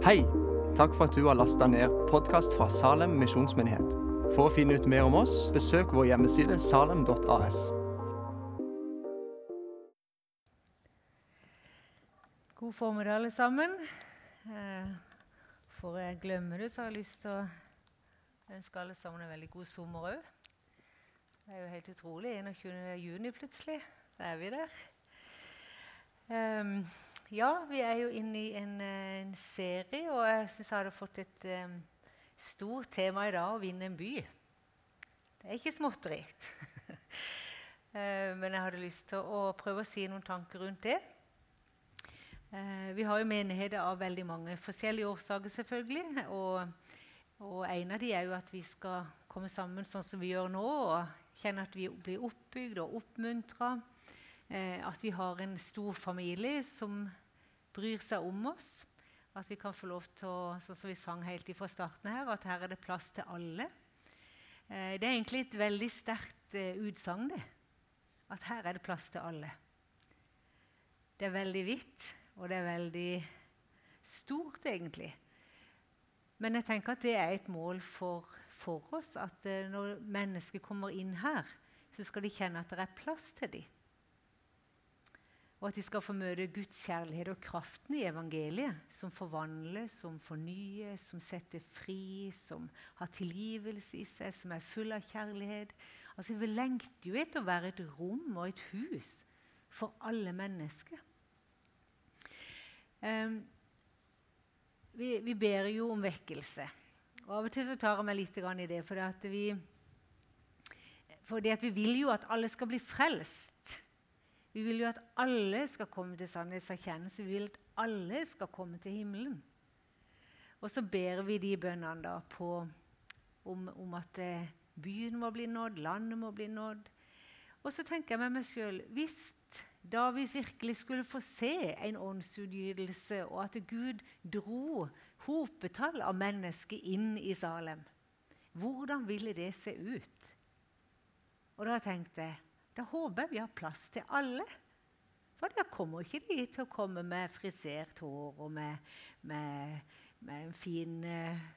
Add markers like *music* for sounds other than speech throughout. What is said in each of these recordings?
Hei! Takk for at du har lasta ned podkast fra Salem misjonsmyndighet. For å finne ut mer om oss, besøk vår hjemmeside salem.as. God formiddag, alle sammen. Eh, For jeg glemmer det, så har jeg lyst til å ønske alle sammen en veldig god sommer òg. Det er jo helt utrolig. 21. juni plutselig. Da er vi der. Ehm, ja, vi er jo inne i en, eh, en serie, og jeg syns jeg hadde fått et um, stort tema i dag å vinne en by. Det er ikke småtteri. uh, *laughs* Men jeg hadde lyst til å prøve å si noen tanker rundt det. Uh, vi har jo menigheter av veldig mange forskjellige årsaker, selvfølgelig. Og, og en av de er jo at vi skal komme sammen sånn som vi gjør nå, og kjenne at vi blir oppbygd og oppmuntra. Eh, at vi har en stor familie som bryr seg om oss. At vi kan få lov til å, sånn som vi sang helt fra starten her, at her er det plass til alle. Eh, det er egentlig et veldig sterkt eh, utsagn, det. At her er det plass til alle. Det er veldig vidt, og det er veldig stort, egentlig. Men jeg tenker at det er et mål for, for oss at eh, når mennesker kommer inn her, så skal de kjenne at det er plass til dem. Og at de skal få møte Guds kjærlighet og kraften i evangeliet, som forvandler, som fornyer, som setter fri, som har tilgivelse i seg, som er full av kjærlighet. Altså, Vi lengter jo etter å være et rom og et hus for alle mennesker. Um, vi, vi ber jo om vekkelse. Og Av og til så tar jeg meg litt i det, for at vi, fordi at vi vil jo at alle skal bli frelst. Vi vil jo at alle skal komme til sannhetserkjennelse. Vi vil at alle skal komme til himmelen. Og så ber vi de bønnene da på, om, om at eh, byen må bli nådd, landet må bli nådd. Og så tenker jeg med meg sjøl hvis da vi virkelig skulle få se en åndsutgytelse, og at Gud dro hopetall av mennesker inn i Salem, hvordan ville det se ut? Og da tenkte jeg da håper jeg vi har plass til alle. For da kommer ikke de til å komme med frisert hår og med, med, med en fin, eh,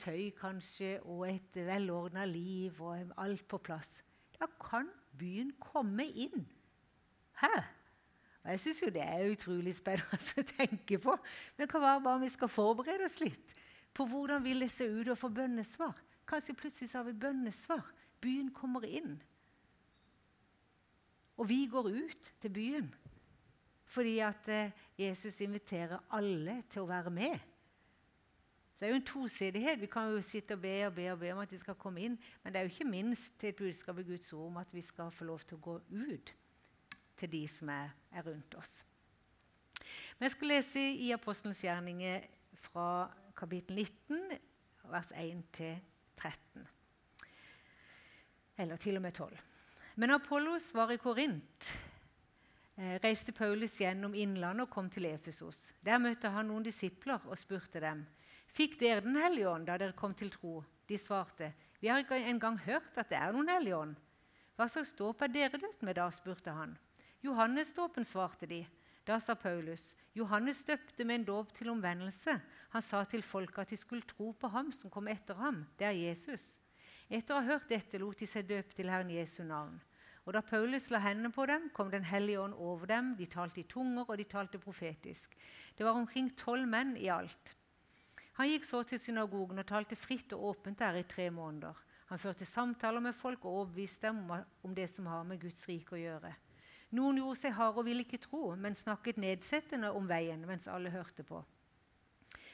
tøy kanskje, og et velordna liv og alt på plass. Da kan byen komme inn. Hæ? Og jeg syns jo det er utrolig spennende *laughs* å tenke på. Men det kan være om vi skal forberede oss litt på hvordan vil det se ut å få bønnesvar. Kanskje plutselig så har vi bønnesvar. Byen kommer inn. Og vi går ut til byen fordi at eh, Jesus inviterer alle til å være med. Så det er jo en tosidighet. Vi kan jo sitte og be og be og be om at de skal komme inn, men det er jo ikke minst til et budskap i Guds ord om at vi skal få lov til å gå ut til de som er, er rundt oss. Men jeg skal lese i Apostelens gjerninger fra kapittel 19, vers 1-13. Eller til og med 12. Men Apollos var i Korint. Eh, reiste Paulus gjennom innlandet og kom til Efesos. Der møtte han noen disipler og spurte dem Fikk dere Den hellige ånd da dere kom til tro? De svarte, Vi har ikke engang hørt at det er noen hellige ånd. Hva slags dåp er dere døpt med da? spurte han. Johannesdåpen, svarte de. Da sa Paulus, Johannes døpte med en dåp til omvendelse. Han sa til folket at de skulle tro på ham som kom etter ham. Det er Jesus. Etter å ha hørt dette lot de seg døpe til Herren Jesu navn. Og Da Paulus la hendene på dem, kom Den hellige ånd over dem. De talte i tunger, og de talte profetisk. Det var omkring tolv menn i alt. Han gikk så til synagogen og talte fritt og åpent der i tre måneder. Han førte samtaler med folk og overbeviste dem om det som har med Guds rike å gjøre. Noen gjorde seg harde og ville ikke tro, men snakket nedsettende om veien mens alle hørte på.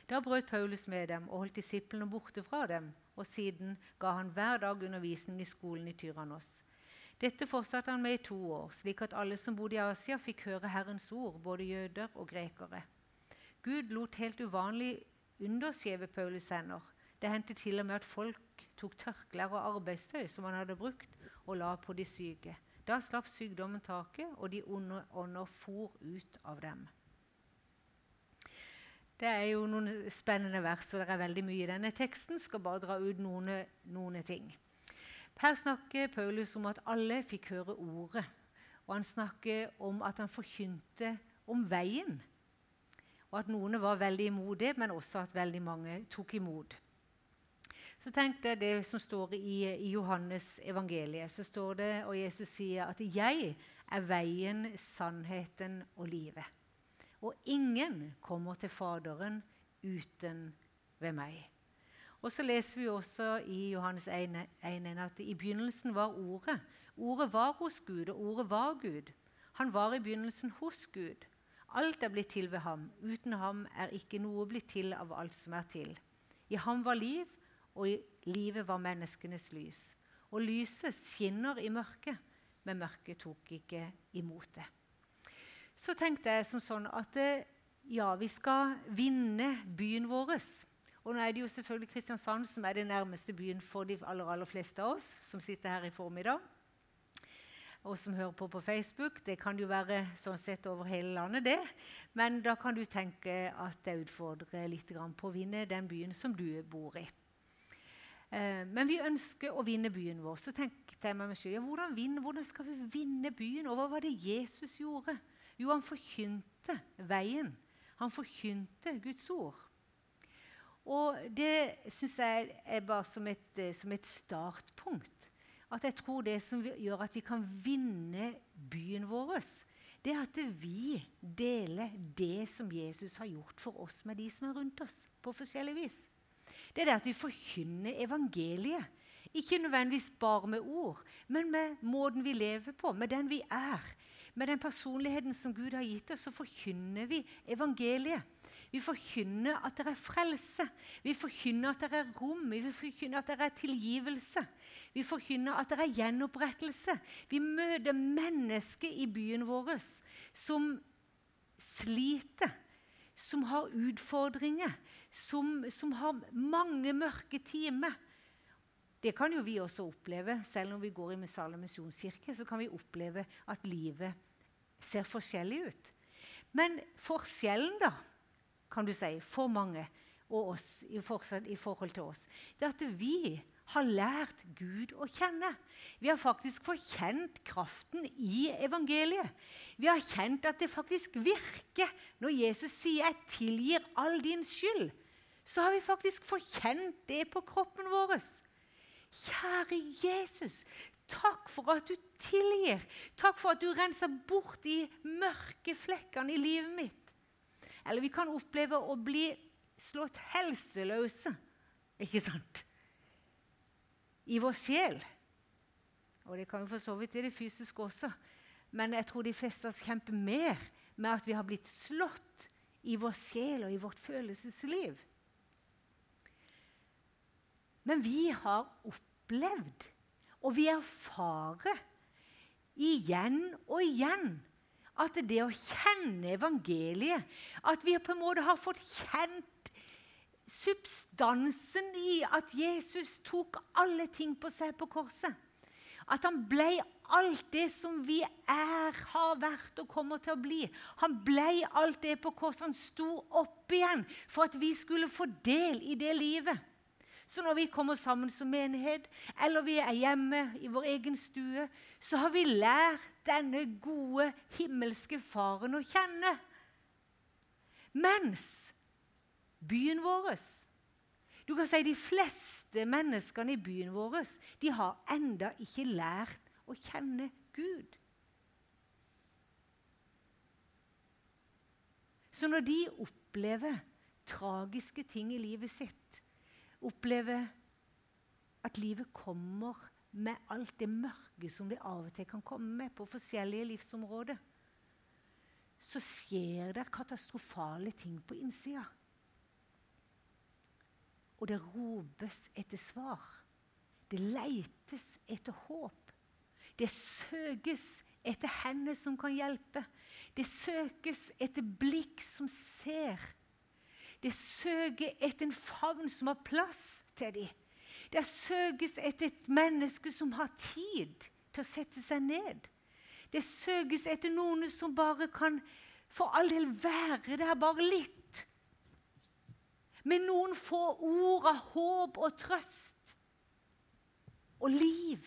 Da brøt Paulus med dem og holdt disiplene borte fra dem, og siden ga han hver dag undervisning i skolen i Tyrannos. Dette fortsatte han med i to år, slik at alle som bodde i Asia, fikk høre Herrens ord, både jøder og grekere. Gud lot helt uvanlig underskjeve Paulus' hender. Det hendte til og med at folk tok tørklær og arbeidstøy som han hadde brukt, og la på de syke. Da slapp sykdommen taket, og de onde ånder for ut av dem. Det er jo noen spennende vers, og det er veldig mye i denne teksten. Skal bare dra ut noen, noen ting. Her snakker Paulus om at alle fikk høre ordet. Og han snakker om at han forkynte om veien. og at noen var veldig imot det, men også at veldig mange tok imot. Så tenkte jeg det som står i, i Johannes evangeliet. Så står det, og Jesus sier at 'jeg er veien, sannheten og livet'. Og ingen kommer til Faderen uten ved meg. Og så leser vi også i Johannes 1, at i begynnelsen var Ordet. Ordet var hos Gud, og Ordet var Gud. Han var i begynnelsen hos Gud. Alt er blitt til ved ham. Uten ham er ikke noe blitt til av alt som er til. I ham var liv, og i livet var menneskenes lys. Og lyset skinner i mørket, men mørket tok ikke imot det. Så tenkte jeg som sånn at eh, ja, vi skal vinne byen vår. Og nå er det jo selvfølgelig Kristiansand som er den nærmeste byen for de aller, aller fleste av oss som sitter her i formiddag. Og som hører på på Facebook. Det kan jo være sånn sett over hele landet, det. Men da kan du tenke at jeg utfordrer litt på å vinne den byen som du bor i. Eh, men vi ønsker å vinne byen vår. Så tenkte jeg meg selv, ja, hvordan, vinne, hvordan skal vi vinne byen? Og hva var det Jesus gjorde? Jo, han forkynte veien. Han forkynte Guds ord. Og det syns jeg er bare som et, eh, som et, startpunkt. At jeg tror det som gjør at vi kan vinne byen vår, det er at vi deler det som Jesus har gjort for oss med de som er rundt oss, på forskjellig vis det er det at vi forkynner evangeliet. Ikke nødvendigvis bare med ord, men med måten vi lever på, med den vi er. Med den personligheten som Gud har gitt oss, så forkynner vi evangeliet. Vi forkynner at det er frelse. Vi forkynner at det er rom. Vi forkynner at det er tilgivelse. Vi forkynner at det er gjenopprettelse. Vi møter mennesker i byen vår som sliter, som har utfordringer, som, som har mange mørke timer. Det kan jo vi også oppleve. Selv om vi går i Missale misjonskirke, så kan vi oppleve at livet ser forskjellig ut. Men forskjellen, da, kan du si, for mange og oss i, forhold til oss, det er at vi har lært Gud å kjenne. Vi har faktisk forkjent kraften i evangeliet. Vi har kjent at det faktisk virker når Jesus sier 'jeg tilgir all din skyld' så har vi faktisk forkjent det på kroppen vår. Kjære Jesus, takk for at du tilgir. Takk for at du renser bort de mørke flekkene i livet mitt. Eller vi kan oppleve å bli slått helseløse, ikke sant? I vår sjel. Og det kan vi for så vidt i det fysiske også. Men jeg tror de fleste av oss kjemper mer med at vi har blitt slått i vår sjel og i vårt følelsesliv. Men vi har opplevd, og vi erfarer igjen og igjen, at det å kjenne evangeliet At vi på en måte har fått kjent substansen i at Jesus tok alle ting på seg på korset. At han ble alt det som vi er, har vært og kommer til å bli. Han ble alt det på korset. Han sto opp igjen for at vi skulle få del i det livet. Så når vi kommer sammen som menighet, eller vi er hjemme i vår egen stue, så har vi lært denne gode himmelske Faren å kjenne. Mens byen vår Du kan si De fleste menneskene i byen vår de har enda ikke lært å kjenne Gud. Så når de opplever tragiske ting i livet sitt, opplever at livet kommer med alt det mørke som det av og til kan komme med på forskjellige livsområder, så skjer det katastrofale ting på innsida. Og det ropes etter svar. Det leites etter håp. Det søkes etter hender som kan hjelpe. Det søkes etter blikk som ser det søker etter en favn som har plass til dem. Det søkes etter et menneske som har tid til å sette seg ned. Det søkes etter noen som bare kan for all del være der bare litt. Med noen få ord av håp og trøst og liv.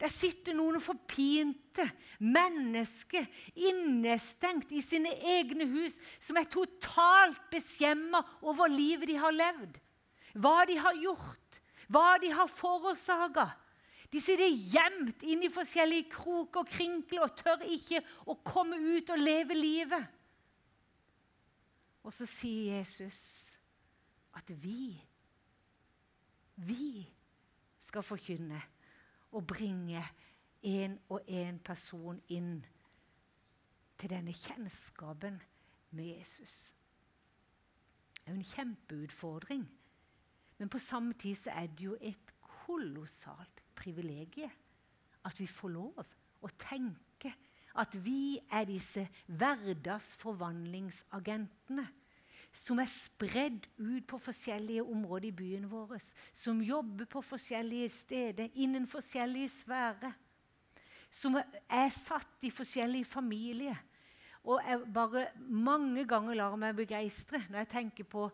Der sitter noen forpinte mennesker innestengt i sine egne hus, som er totalt beskjemma over livet de har levd, hva de har gjort, hva de har forårsaka. De sitter gjemt inn i forskjellige kroker og krinkler og tør ikke å komme ut og leve livet. Og så sier Jesus at vi, vi skal forkynne og bringe en og en person inn til denne kjennskapen med Jesus. Det er jo en kjempeutfordring. Men på samme tid så er det jo et kolossalt privilegium at vi får lov å tenke at vi er disse hverdagsforvandlingsagentene som er spredd ut på forskjellige områder i byen vår, som jobber på forskjellige steder, innen forskjellige sfærer, som er satt i forskjellige familier. Og jeg bare mange ganger lar meg begeistre når jeg tenker på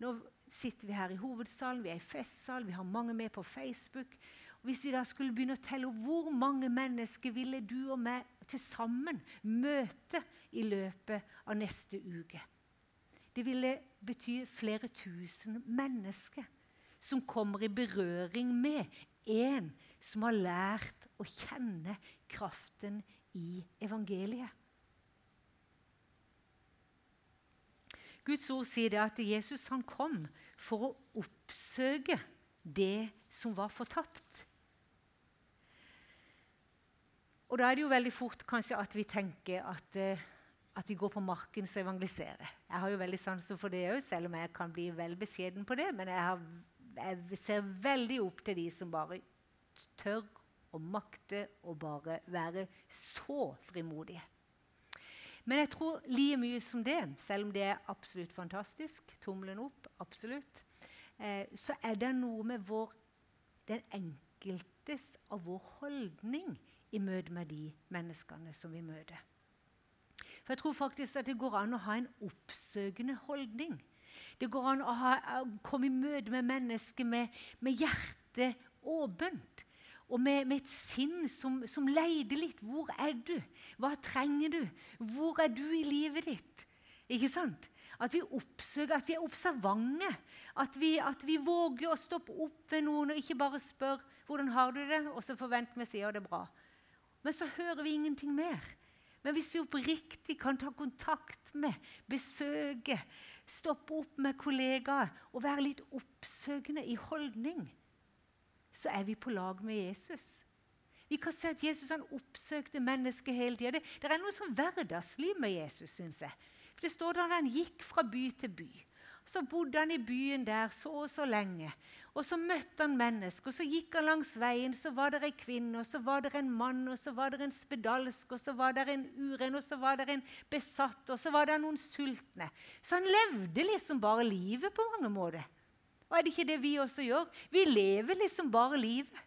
Nå sitter vi her i hovedsalen, vi er i festsal, vi har mange med på Facebook. Hvis vi da skulle begynne å telle hvor mange mennesker ville du og meg til sammen møte i løpet av neste uke? Det ville bety flere tusen mennesker som kommer i berøring med en som har lært å kjenne kraften i evangeliet. Guds ord sier det at Jesus han kom for å oppsøke det som var fortapt. Og Da er det jo veldig fort kanskje at vi tenker at eh, at vi går på marken og evangeliserer. Jeg har jo veldig sansen for det òg, selv om jeg kan bli vel beskjeden på det. Men jeg, har, jeg, ser veldig opp til de som bare tør og makter å bare være så frimodige. Men jeg tror like mye som det, selv om det er absolutt fantastisk, tommelen opp, absolutt, eh, så er det noe med vår, den enkeltes av vår holdning i møte med de menneskene som vi møter. For jeg tror faktisk at det går an å ha en oppsøkende holdning. Det går an å, ha, å komme i møte med mennesker med, med hjertet åpent. Og med, med, et sinn som, som leider litt. Hvor er du? Hva trenger du? Hvor er du i livet ditt? Ikke sant? At vi oppsøker, at vi er observante. At vi, at vi våger å stoppe opp ved noen og ikke bare spørre hvordan har du det, og så forventer vi å si ja, det er bra. Men så hører vi ingenting mer. Men hvis vi oppriktig kan ta kontakt med, besøke, stoppe opp med kollegaer og være litt oppsøkende i holdning, så er vi på lag med Jesus. Vi kan se at Jesus han oppsøkte mennesker hele tida. Det, det, er noe sånn hverdagsliv med Jesus, syns jeg. For Det står da han gikk fra by til by. Så bodde han i byen der så og så lenge. Og så møtte han mennesker, og så gikk han langs veien. Så var det ei kvinne, og så var det en mann, og så var det en spedalsk, og så var det en uren, og så var det en besatt, og så var det noen sultne. Så han levde liksom bare livet på mange måter. Og er det ikke det vi også gjør? Vi lever liksom bare livet.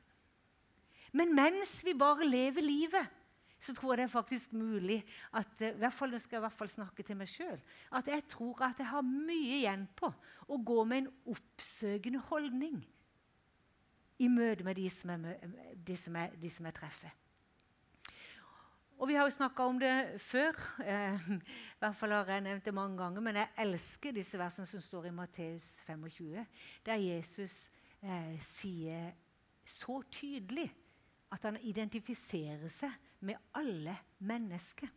Men mens vi bare lever livet, så tror jeg det er faktisk mulig at eh, i hvert fall, Nå skal jeg i hvert fall snakke til meg sjøl. At jeg tror at jeg har mye igjen på å gå med en oppsøkende holdning i møte med de som jeg, de som jeg, de som jeg treffer. Og Vi har jo snakka om det før. Eh, I hvert fall har jeg nevnt det mange ganger. Men jeg elsker disse versene som står i Matteus 25, der Jesus eh, sier så tydelig at han identifiserer seg med alle mennesker.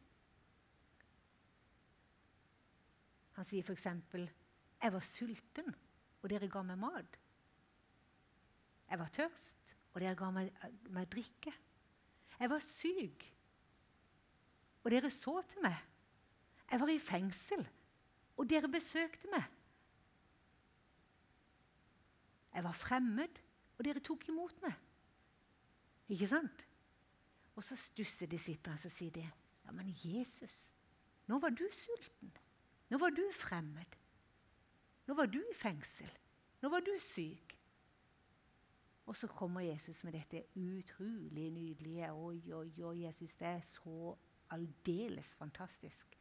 Han sier f.eks.: 'Jeg var sulten, og dere ga meg mat.' 'Jeg var tørst, og dere ga meg, meg drikke.' 'Jeg var syk, og dere så til meg.' 'Jeg var i fengsel, og dere besøkte meg.' 'Jeg var fremmed, og dere tok imot meg.' Ikke sant? Og så stusser disiplene og sier de, ja, men Jesus, nå var du sulten. Nå var du fremmed. Nå var du i fengsel. Nå var du syk. Og så kommer Jesus med dette utrolig nydelige Oi, oi, oi, Jesus, det er så aldeles fantastisk.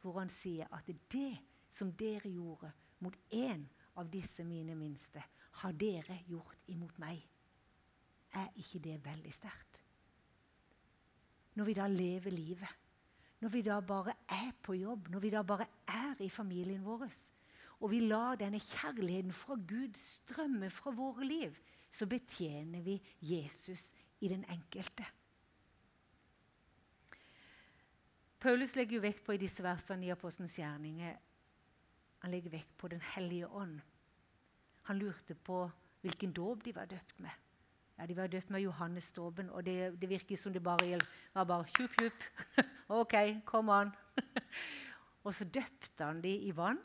Hvor han sier at det som dere gjorde mot én av disse mine minste, har dere gjort imot meg. Er ikke det veldig sterkt? Når vi da lever livet. Når vi da bare er på jobb, når vi da bare er i familien vår. Og vi lar denne kjærligheten fra Gud strømme fra våre liv, så betjener vi Jesus i den enkelte. Paulus legger jo vekt på i disse versene i Apostelens gjerninger han legger vekt på Den hellige ånd. Han lurte på hvilken dåp de var døpt med. Ja, De var døpt med Johannes Ståben, og det, det virker som det bare var bare tjupp. *laughs* OK, kom an. *laughs* og så døpte han de i vann.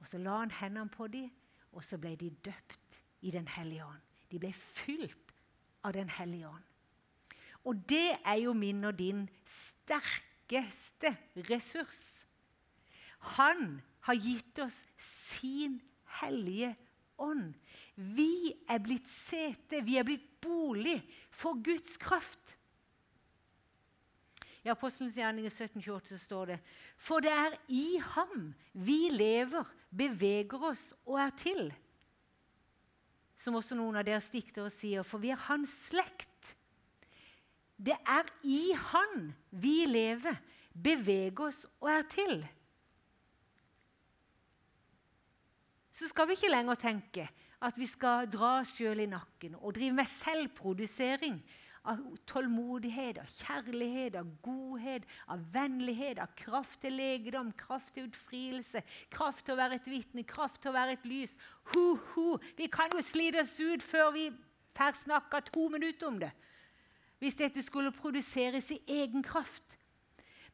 Og så la han hendene på dem, og så ble de døpt i Den hellige ånd. De ble fylt av Den hellige ånd. Og det er jo min og din sterkeste ressurs. Han har gitt oss sin hellige ånd. Vi er blitt sete, vi er blitt bolig for Guds kraft. I Apostelens gjerninger 1728 står det For det er i ham vi lever, beveger oss og er til. Som også noen av deres diktere sier, for vi er hans slekt. Det er i Han vi lever, beveger oss og er til. Så skal vi ikke lenger tenke at vi skal dra oss sjøl i nakken og drive med selvprodusering av tålmodighet, av kjærlighet, av godhet, av vennlighet, av kraft til legedom, kraft til utfrielse, kraft til å være et vitne, kraft til å være et lys. Ho, ho. Vi kan jo slite oss ut før vi får snakka to minutter om det hvis dette skulle produseres i egen kraft.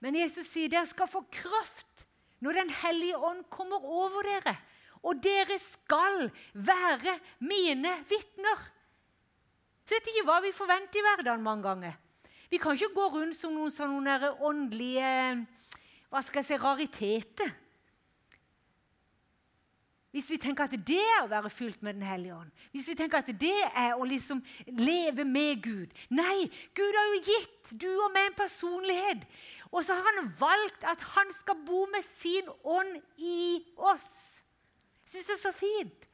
Men Jesus sier dere skal få kraft når Den hellige ånd kommer over dere. Og dere skal være mine vitner. Så vet ikke hva vi forventer i hverdagen mange ganger. Vi kan ikke gå rundt som noen sånne åndelige hva skal jeg si, rariteter. Hvis vi tenker at det er å være fylt med Den hellige ånd, hvis vi tenker at det er å liksom leve med Gud Nei, Gud har jo gitt du og meg en personlighet. Og så har han valgt at han skal bo med sin ånd i oss. Syns det er så fint.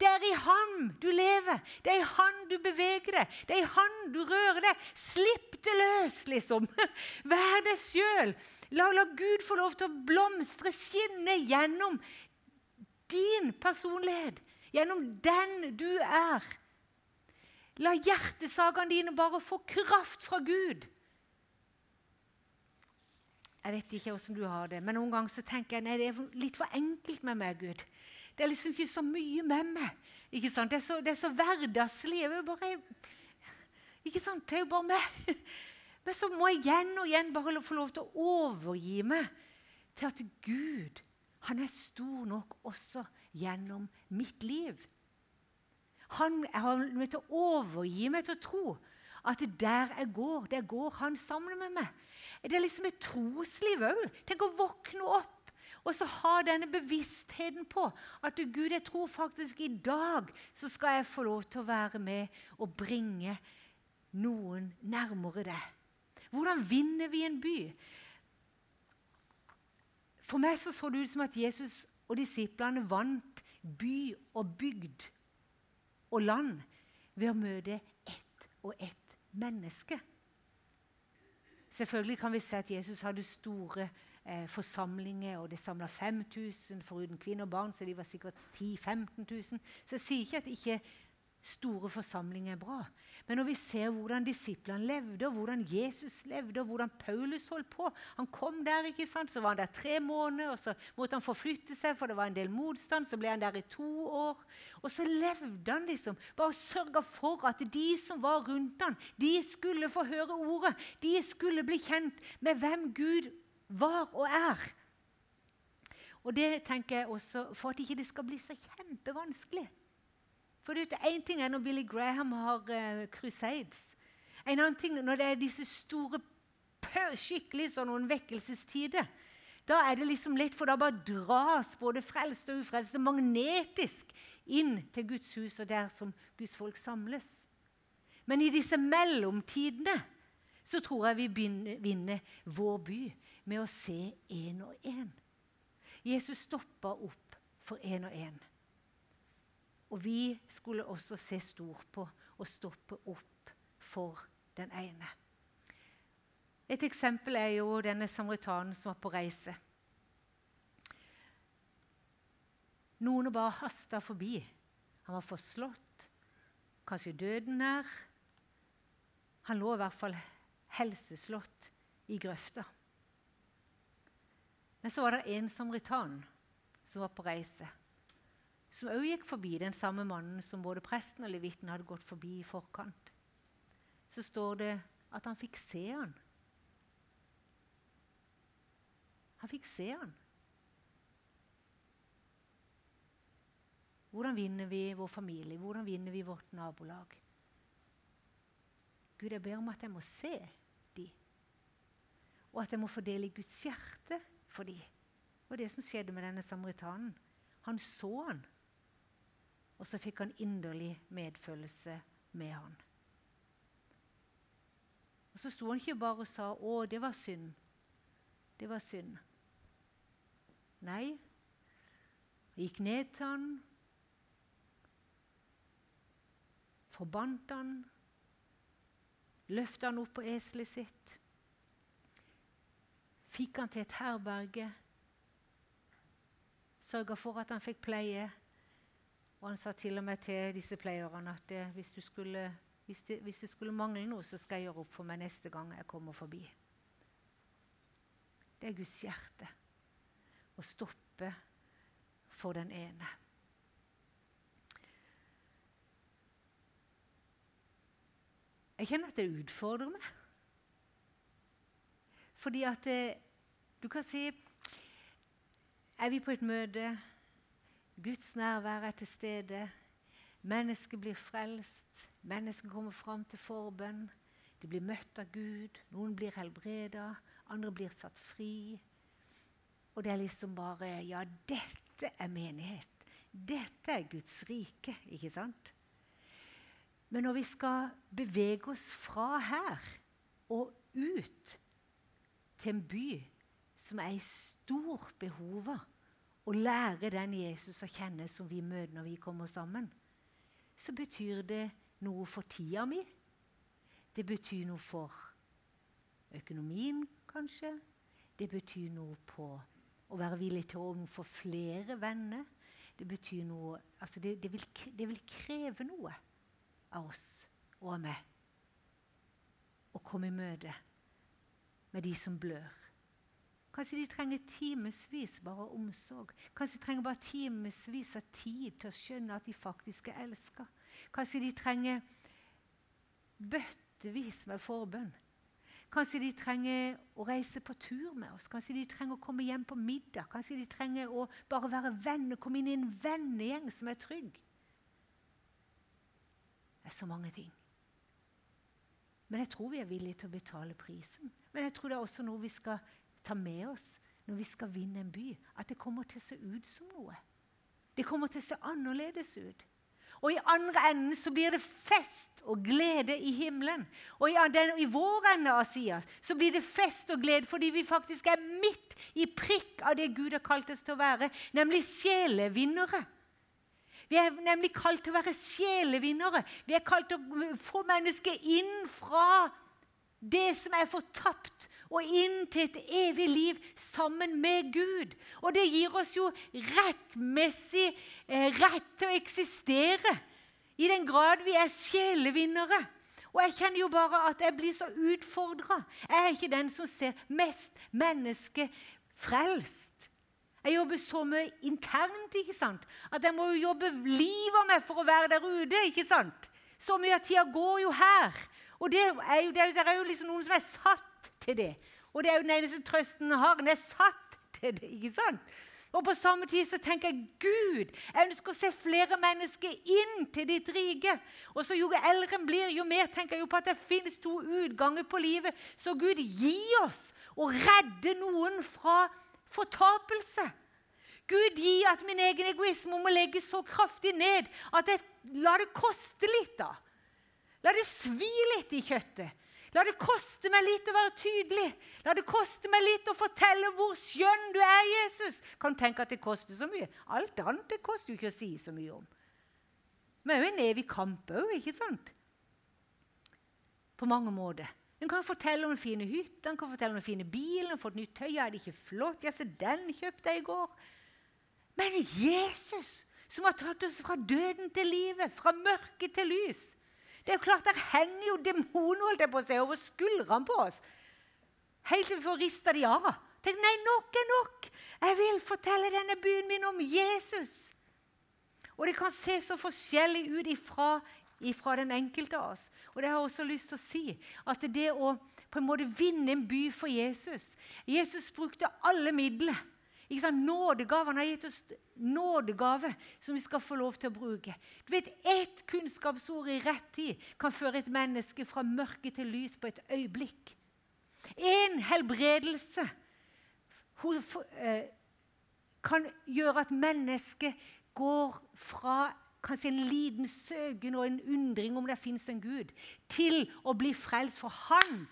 Det er i Han du lever, det er i han du beveger deg, det er i han du rører deg. Slipp det løs, liksom. *laughs* Vær deg sjøl. La, la Gud få lov til å blomstre, skinne gjennom din personlighet, gjennom den du er. La hjertesakene dine bare få kraft fra Gud. Jeg vet ikke hvordan du har det, men noen ganger så tenker jeg nei, det er litt for enkelt med meg, Gud. Det er liksom ikke så mye med meg. Ikke sant? Det, er så, det er så ikke sant? Det er jo bare meg. Men så må jeg igjen og igjen bare få lov til å overgi meg til at Gud han er stor nok også gjennom mitt liv. Han har meg til å overgi meg til å tro at der jeg går, der går han sammen med meg. Det er liksom et trosliv òg. Tenk å våkne opp og så ha denne bevisstheten på at Gud, jeg tror faktisk i dag så skal jeg få lov til å være med og bringe noen nærmere deg. Hvordan vinner vi en by? For meg så, så det ut som at Jesus og disiplene vant by og bygd og land ved å møte ett og ett menneske. Selvfølgelig kan vi se at Jesus hadde store eh, forsamlinger, og det samla 5000 foruten kvinner og barn, så de var sikkert 10 000-15 000. Så jeg sier ikke at ikke store forsamlinger er bra. Men når vi ser hvordan disiplene levde, og hvordan Jesus levde, og hvordan Paulus holdt på Han kom der, ikke sant? så var han der tre måneder, og så måtte han forflytte seg, for det var en del motstand. Så ble han der i to år. Og så levde han liksom. Bare sørga for at de som var rundt han, de skulle få høre ordet. De skulle bli kjent med hvem Gud var og er. Og det tenker jeg også for at ikke det skal bli så kjempevanskelig. For det er Én ting er når Billy Graham har uh, crusades. En annen ting når det er disse store, skikkelig sånn vekkelsestider. Da er det liksom lett, for da bare dras både frelste og ufrelste magnetisk inn til Guds hus og der som Guds folk samles. Men i disse mellomtidene så tror jeg vi vinner vår by med å se én og én. Jesus stoppa opp for én og én. Og vi skulle også se stort på og stoppe opp for den ene. Et eksempel er jo denne samaritanen som var på reise. Noen bare hasta forbi. Han var forslått, kanskje døden nær. Han lå i hvert fall helseslått i grøfta. Men så var det en samaritan som var på reise, som òg gikk forbi den samme mannen som både presten og levitten hadde gått forbi i forkant. Så står det at han fikk se han. Han fikk se han. Hvordan vinner vi vår familie? Hvordan vinner vi vårt nabolag? Gud, jeg ber om at jeg må se de, og at jeg må fordele Guds hjerte for dem. Og det som skjedde med denne samaritanen. Han så han, og så fikk han inderlig medfølelse med han. Og Så sto han ikke bare og sa 'Å, det var synd'. Det var synd. Nei, han gikk ned til han, forbandt han, løfta han opp på eselet sitt, fikk han til et herberge, sørga for at han fikk pleie. Og han sa til og med til disse pleierne at eh, hvis, skulle, hvis, det, hvis, det, skulle mangle noe, så skal jeg gjøre opp for meg neste gang jeg kommer forbi. Det er Guds hjerte å stoppe for den ene. Jeg kjenner at det utfordrer meg. Fordi at det, eh, Du kan si Er vi på et møte, Guds nærvær er til stede, mennesket blir frelst, mennesket kommer fram til forbønn, de blir møtt av Gud, noen blir helbreda, andre blir satt fri. Og det er liksom bare Ja, dette er menighet. Dette er Guds rike, ikke sant? Men når vi skal bevege oss fra her og ut til en by som er i stor behov av å lære den Jesus å kjenne som vi møter når vi kommer sammen, så betyr det noe for tida mi. Det betyr noe for økonomien, kanskje. Det betyr noe på å være villig til å få flere venner. Det betyr noe Altså, det, det, vil, det vil kreve noe av oss og av meg å komme i møte med de som blør. Kanskje de trenger timevis bare omsorg. Kanskje de trenger bare timevis av tid til å skjønne at de faktisk er elska. Kanskje de trenger bøttevis med forbønn. Kanskje de trenger å reise på tur med oss. Kanskje de trenger å komme hjem på middag. Kanskje de trenger å bare være venner, komme inn i en vennegjeng som er trygg. Det er så mange ting. Men jeg tror vi er villige til å betale prisen. Men jeg tror det er også noe vi skal ta med oss når vi skal vinne en by. At det kommer til å se ut som noe. Det kommer til å se annerledes ut. Og i andre enden så blir det fest og glede i himmelen. Og i, den, i vår ende av sida så blir det fest og glede fordi vi faktisk er midt i prikk av det Gud har kalt oss til å være, nemlig sjelevinnere. Vi er nemlig kalt til å være sjelevinnere. Vi er kalt til å få mennesket inn fra det som er fortapt, og inn til et evig liv sammen med Gud. Og det gir oss jo rettmessig eh, rett til å eksistere i den grad vi er sjelevinnere. Og jeg kjenner jo bare at jeg blir så utfordra. Jeg er ikke den som ser mest menneske frelst. Jeg jobber så mye internt ikke sant? at jeg må jo jobbe livet av meg for å være der ute. ikke sant? Så mye av tida går jo her. Og det er jo, det er jo liksom noen som er satt til det. Og det er jo den eneste trøsten jeg har. Den er satt til det. ikke sant? Og på samme tid så tenker jeg Gud, jeg ønsker å se flere mennesker inn til ditt rike. Og så Jo eldre en blir, jo mer tenker jeg jo på at det finnes to utganger på livet. Så Gud, gi oss å redde noen fra fortapelse. Gud gi at min egen egoisme må legges så kraftig ned at jeg lar det koste litt. da. La det svi litt i kjøttet. La det koste meg litt å være tydelig. La det koste meg litt å fortelle hvor skjønn du er, Jesus. Kan du tenke at det koster så mye. Alt annet det koster jo ikke å si så mye om. Men det er jo en evig kamp òg, ikke sant? På mange måter. En kan fortelle om den fine hytta, en kan fortelle om den fine bilen, en fått nytt tøy. er det ikke flott? Ja, se, den kjøpte jeg i går. Men Jesus, som har tatt oss fra døden til livet, fra mørke til lys Det er jo klart, Der henger jo demoner holdt jeg på å over skuldrene på oss. Helt til vi får rista de av. Tenk, nei, nok er nok! Jeg vil fortelle denne byen min om Jesus. Og det kan se så forskjellig ut ifra, ifra den enkelte av oss. Og det har jeg også lyst til å si. At det å på en måte vinne en by for Jesus Jesus brukte alle midler. Ikke sant? Nådegave. Han har gitt oss nådegave som vi skal få lov til å bruke. Du vet, Ett kunnskapsord i rett tid kan føre et menneske fra mørke til lys på et øyeblikk. En helbredelse eh, kan gjøre at mennesket går fra kanskje en liten søken og en undring om det fins en Gud, til å bli frelst for Han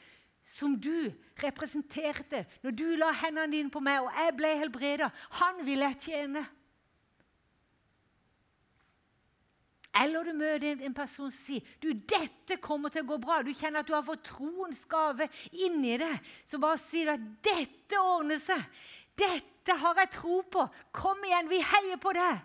som du representerte når du la hendene dine på meg, og jeg ble helbreda. Han vil jeg tjene. Eller du møter en person som sier du, dette kommer til å gå bra. Du kjenner at du har fått troens gave inni deg. Så bare si at dette ordner seg. Dette har jeg tro på. Kom igjen, vi heier på deg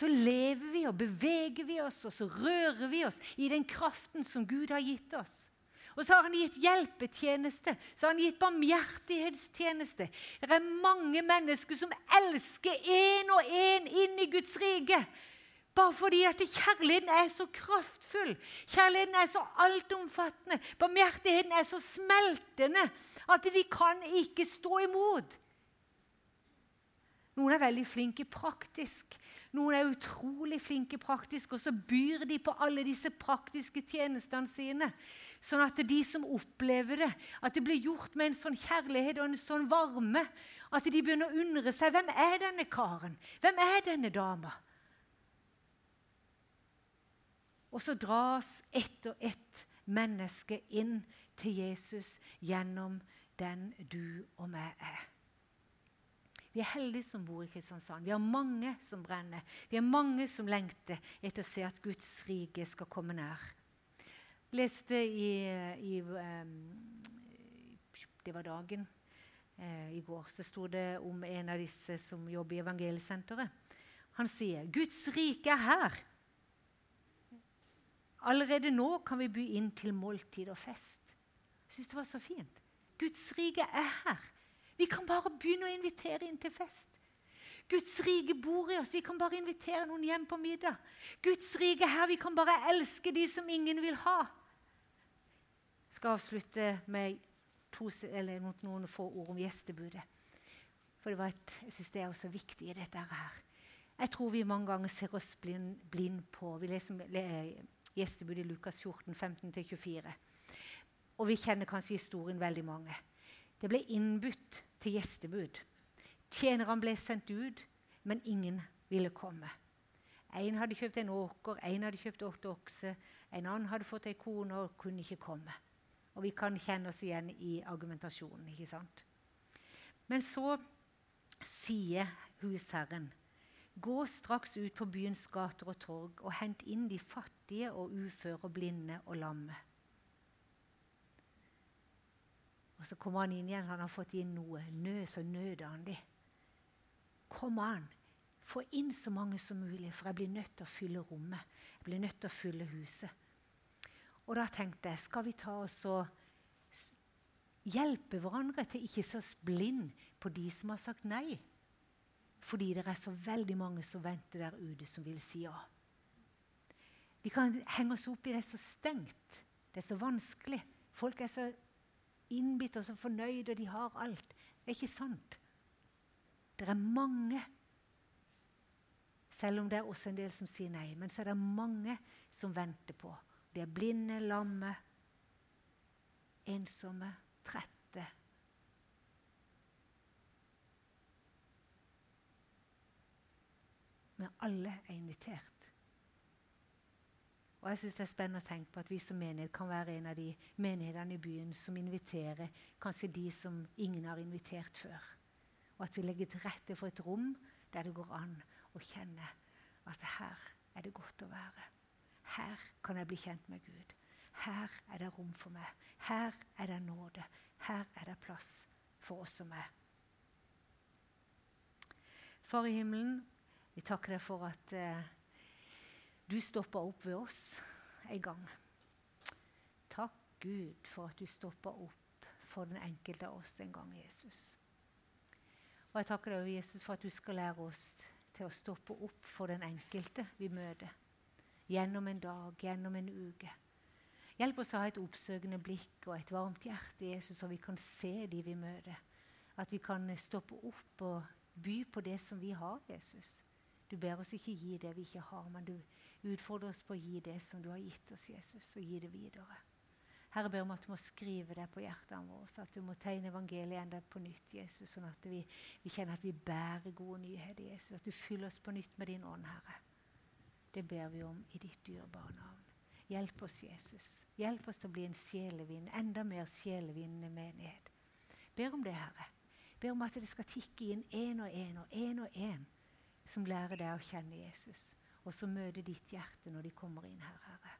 så lever vi og beveger vi oss, og så rører vi oss i den kraften som Gud har gitt oss. Og så har han gitt hjelpetjeneste, så har han gitt barmhjertighetstjeneste. Det er mange mennesker som elsker én og én inn i Guds rike. Bare fordi at kjærligheten er så kraftfull, kjærligheten er så altomfattende, barmhjertigheten er så smeltende at de kan ikke stå imot. Noen er veldig flinke praktisk. Noen er utrolig flinke praktisk, og så byr de på alle disse praktiske tjenestene sine. Sånn at de som opplever det, at det blir gjort med en sånn kjærlighet og en sånn varme, at de begynner å undre seg hvem er denne karen, hvem er denne dama? Og så dras ett og ett menneske inn til Jesus gjennom den du og meg er. Vi er heldige som bor i Kristiansand. Vi har mange som brenner. Vi har mange som lengter etter å se at Guds rike skal komme nær. Leste i, i um, Det var dagen uh, i går. Så sto det om en av disse som jobber i Evangeliesenteret. Han sier Guds rike er her. Allerede nå kan vi by inn til måltid og fest. Jeg syns det var så fint. Guds rike er her. Vi kan bare begynne å invitere inn til fest. Guds rike bor i oss. Vi kan bare invitere noen hjem på middag. Guds rike her. Vi kan bare elske de som ingen vil ha. Skal avslutte med to, noen få ord om gjestebudet. For et, jeg syns det er også viktig i dette her. Jeg tror vi mange ganger ser oss blind, blind på Vi leser gjestebudet i Lukas 14, 15-24. Og vi kjenner kanskje historien veldig mange. Det ble innbudt til gjestebud. Tjenerne ble sendt ut, men ingen ville komme. En hadde kjøpt en åker, en hadde kjøpt åtte okser, en annen hadde fått ei kone og kunne ikke komme. Og Vi kan kjenne oss igjen i argumentasjonen. ikke sant? Men så sier husherren, gå straks ut på byens gater og torg og hent inn de fattige og uføre, blinde og lamme. Og så kommer han inn igjen. Han har fått inn noe. Nød, så nøder han de. Kom an. Få inn så mange som mulig, for jeg blir nødt til å fylle rommet. Jeg blir nødt til å fylle huset. Og da tenkte jeg, skal vi ta oss og hjelpe hverandre til ikke så blind på de som har sagt nei? Fordi det er så veldig mange som venter der ute, som vil si ja. Vi kan henge oss opp i det er så stengt. Det er så vanskelig. Folk er så innbitt og så fornøyd, og de har alt. Det er ikke sant. Det er mange, selv om det er også en del som sier nei, men så er det mange som venter på. De er blinde, lamme, ensomme, trette. Men alle er invitert. Og jeg synes Det er spennende å tenke på at vi som menighet kan være en av de menighetene i byen som inviterer kanskje de som ingen har invitert før. Og at vi legger til rette for et rom der det går an å kjenne at her er det godt å være. Her kan jeg bli kjent med Gud. Her er det rom for meg. Her er det nåde. Her er det plass for oss som er. Far i himmelen, vi takker deg for at eh, du stoppa opp ved oss en gang. Takk, Gud, for at du stoppa opp for den enkelte av oss en gang, Jesus. Og jeg takker deg, Jesus, for at du skal lære oss til å stoppe opp for den enkelte vi møter. Gjennom en dag, gjennom en uke. Hjelp oss å ha et oppsøkende blikk og et varmt hjerte, Jesus, så vi kan se de vi møter. At vi kan stoppe opp og by på det som vi har, Jesus. Du ber oss ikke gi det vi ikke har, men du utfordrer oss på å gi det som du har gitt oss, Jesus, og gi det videre. Herre, ber om at du må skrive det på hjertene våre, at du må tegne evangeliet enda på nytt, Jesus, sånn at vi, vi kjenner at vi bærer gode nyheter, Jesus. At du fyller oss på nytt med din ånd, Herre. Det ber vi om i ditt dyrebare navn. Hjelp oss, Jesus. Hjelp oss til å bli en sjelevind, enda mer sjelevinnende menighet. Ber om det, Herre. Ber om at det skal tikke inn én og én og én og én som lærer deg å kjenne Jesus, og som møter ditt hjerte når de kommer inn her, Herre.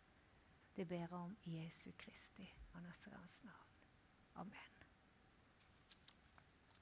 Det ber jeg om i Jesu Kristi og Nazarenes navn. Amen.